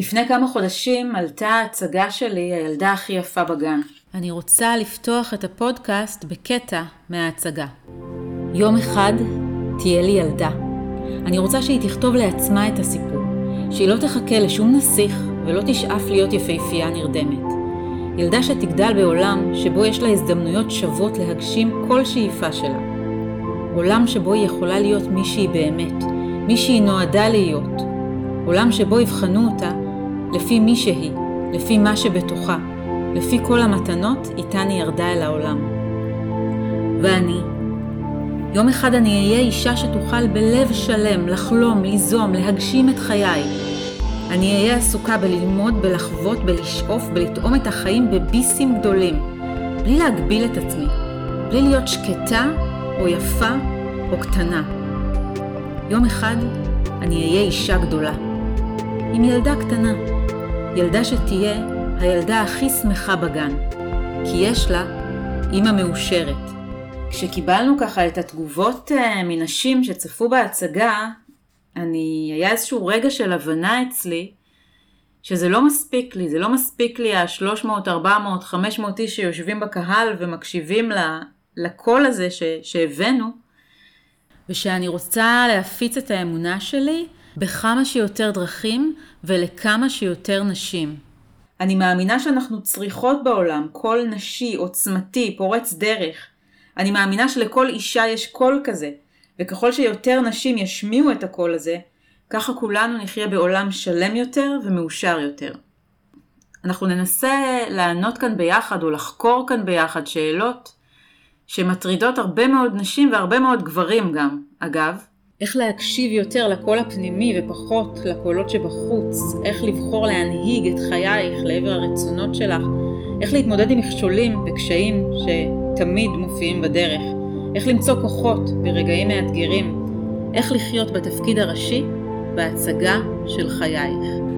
לפני כמה חודשים עלתה ההצגה שלי, הילדה הכי יפה בגן. אני רוצה לפתוח את הפודקאסט בקטע מההצגה. יום אחד תהיה לי ילדה. אני רוצה שהיא תכתוב לעצמה את הסיפור, שהיא לא תחכה לשום נסיך ולא תשאף להיות יפהפייה נרדמת. ילדה שתגדל בעולם שבו יש לה הזדמנויות שוות להגשים כל שאיפה שלה. עולם שבו היא יכולה להיות מי שהיא באמת, מי שהיא נועדה להיות. עולם שבו יבחנו אותה לפי מי שהיא, לפי מה שבתוכה, לפי כל המתנות איתן היא ירדה אל העולם. ואני, יום אחד אני אהיה אישה שתוכל בלב שלם לחלום, ליזום, להגשים את חיי. אני אהיה עסוקה בללמוד, בלחוות, בלשאוף, בלטעום את החיים בביסים גדולים, בלי להגביל את עצמי, בלי להיות שקטה או יפה או קטנה. יום אחד אני אהיה אישה גדולה, עם ילדה קטנה, ילדה שתהיה הילדה הכי שמחה בגן, כי יש לה אימא מאושרת. כשקיבלנו ככה את התגובות אה, מנשים שצפו בהצגה, אני, היה איזשהו רגע של הבנה אצלי, שזה לא מספיק לי, זה לא מספיק לי ה-300, 400, 500 איש שיושבים בקהל ומקשיבים לקול הזה שהבאנו, ושאני רוצה להפיץ את האמונה שלי בכמה שיותר דרכים ולכמה שיותר נשים. אני מאמינה שאנחנו צריכות בעולם קול נשי, עוצמתי, פורץ דרך. אני מאמינה שלכל אישה יש קול כזה, וככל שיותר נשים ישמיעו את הקול הזה, ככה כולנו נחיה בעולם שלם יותר ומאושר יותר. אנחנו ננסה לענות כאן ביחד או לחקור כאן ביחד שאלות שמטרידות הרבה מאוד נשים והרבה מאוד גברים גם, אגב. איך להקשיב יותר לקול הפנימי ופחות לקולות שבחוץ, איך לבחור להנהיג את חייך לעבר הרצונות שלך, איך להתמודד עם מכשולים וקשיים שתמיד מופיעים בדרך, איך למצוא כוחות ברגעים מאתגרים, איך לחיות בתפקיד הראשי בהצגה של חייך.